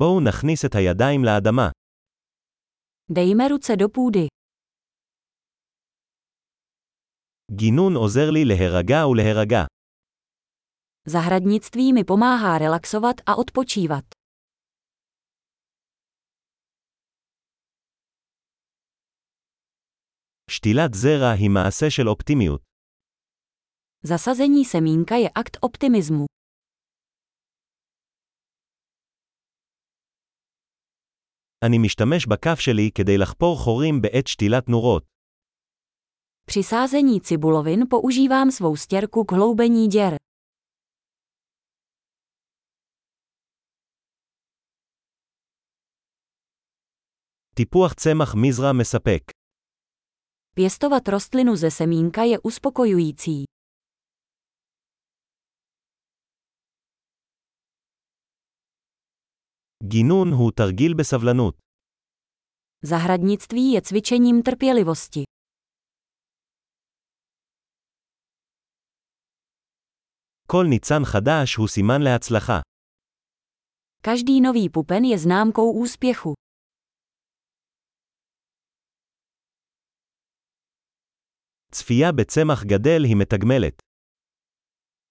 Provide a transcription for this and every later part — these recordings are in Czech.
בואו נכניס את הידיים לאדמה. Dejme ruce do půdy. גינון עוזר לי להירגע ולהירגע. Zahradnictví mi pomáhá relaxovat a odpočívat. שתילת זרע היא מעשה של אופטימיות. Zasazení semínka je akt optimismu. אני משתמש בכף שלי כדי לחפור חורים בעת שתילת נורות. Při sázení cibulovin používám svou stěrku k hloubení děr. טיפוח צמח מזרע מספק. Pěstovat rostlinu ze semínka je uspokojující. גינון הוא תרגיל בסבלנות. Zahradnictví je cvičením trpělivosti. כל ניצן חדש הוא סימן להצלחה. Každý nový pupen je známkou úspěchu. צפייה בצמח גדל היא מתגמלת.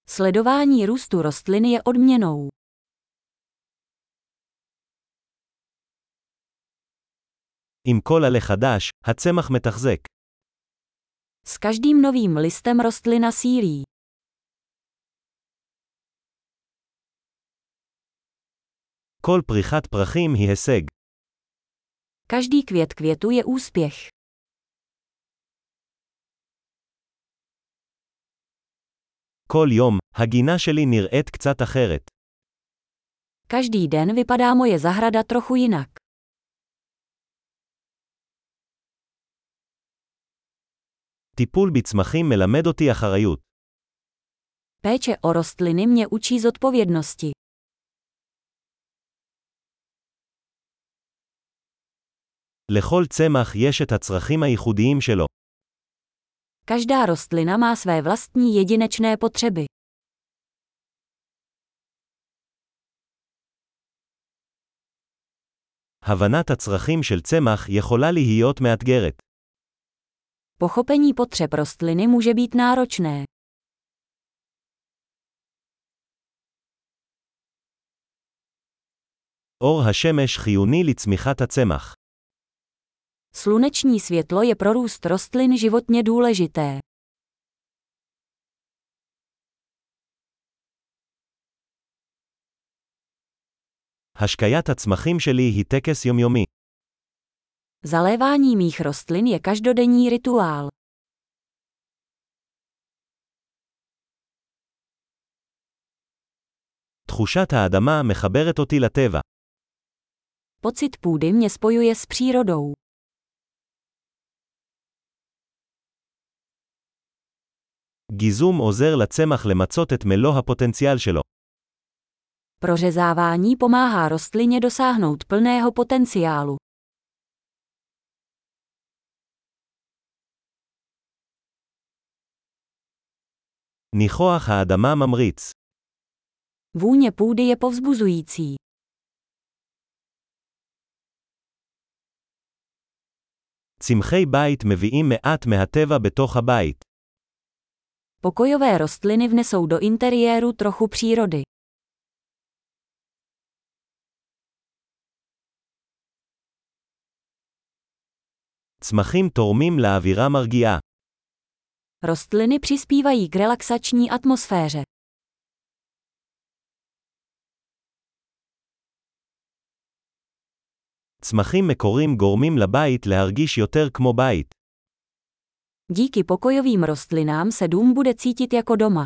Sledování růstu rostliny je odměnou. עם כל עלה חדש, הצמח מתחזק. S každým novým listem rostlina sílí. כל פריחת פרחים היא הישג. Každý květ květu je úspěch. כל יום, הגינה שלי נראית קצת אחרת. Každý den vypadá moje zahrada trochu jinak. טיפול בצמחים מלמד אותי אחריות. Péče o rostliny mě učí zodpovědnosti. לכל צמח יש את הצרכים הייחודיים שלו. Každá rostlina má své vlastní jedinečné potřeby. הבנת הצרכים של צמח יכולה להיות מאתגרת. Pochopení potřeb rostliny může být náročné. אור השמש חיוני לצמיחת הצמח. Sluneční světlo je pro růst rostlin životně důležité. השקיית הצמחים שלי היא טקס יומיומי. Zalévání mých rostlin je každodenní rituál. תחושת האדמה מחברת אותי לטבע. Pocit půdy mě spojuje s přírodou. גיזום עוזר לצמח למצות את מלוא הפוטנציאל שלו. Prořezávání pomáhá rostlině dosáhnout plného potenciálu. ניחוח האדמה ממריץ. Vůně půdy je povzbuzující. צמחי בית מביאים מעט מהטבע בתוך הבית. Pokojové rostliny vnesou do interiéru trochu přírody. צמחים תורמים לאווירה מרגיעה. Rostliny přispívají k relaxační atmosféře. צמחים מקוריים גורמים לבית להרגיש יותר כמו בית. Díky pokojovým rostlinám se dům bude cítit jako doma.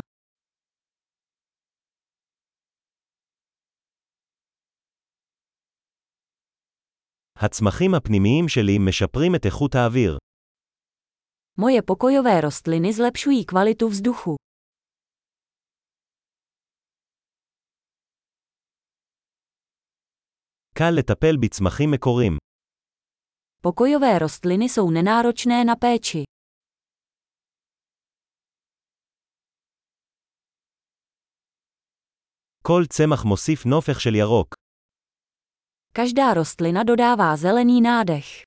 הצמחים הפנימיים שלי משפרים את איכות האוויר. Moje pokojové rostliny zlepšují kvalitu vzduchu. קל לטפל בצמחים מקוריים. Pokojové rostliny jsou nenáročné na péči. כל צמח מוסיף נופך של ירוק. Každá rostlina dodává zelený nádech.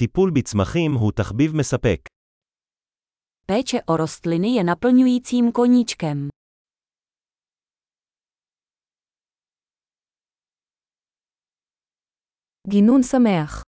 טיפול בצמחים הוא תחביב מספק. Péče o rostliny je naplňujícím koníčkem. גינון שמח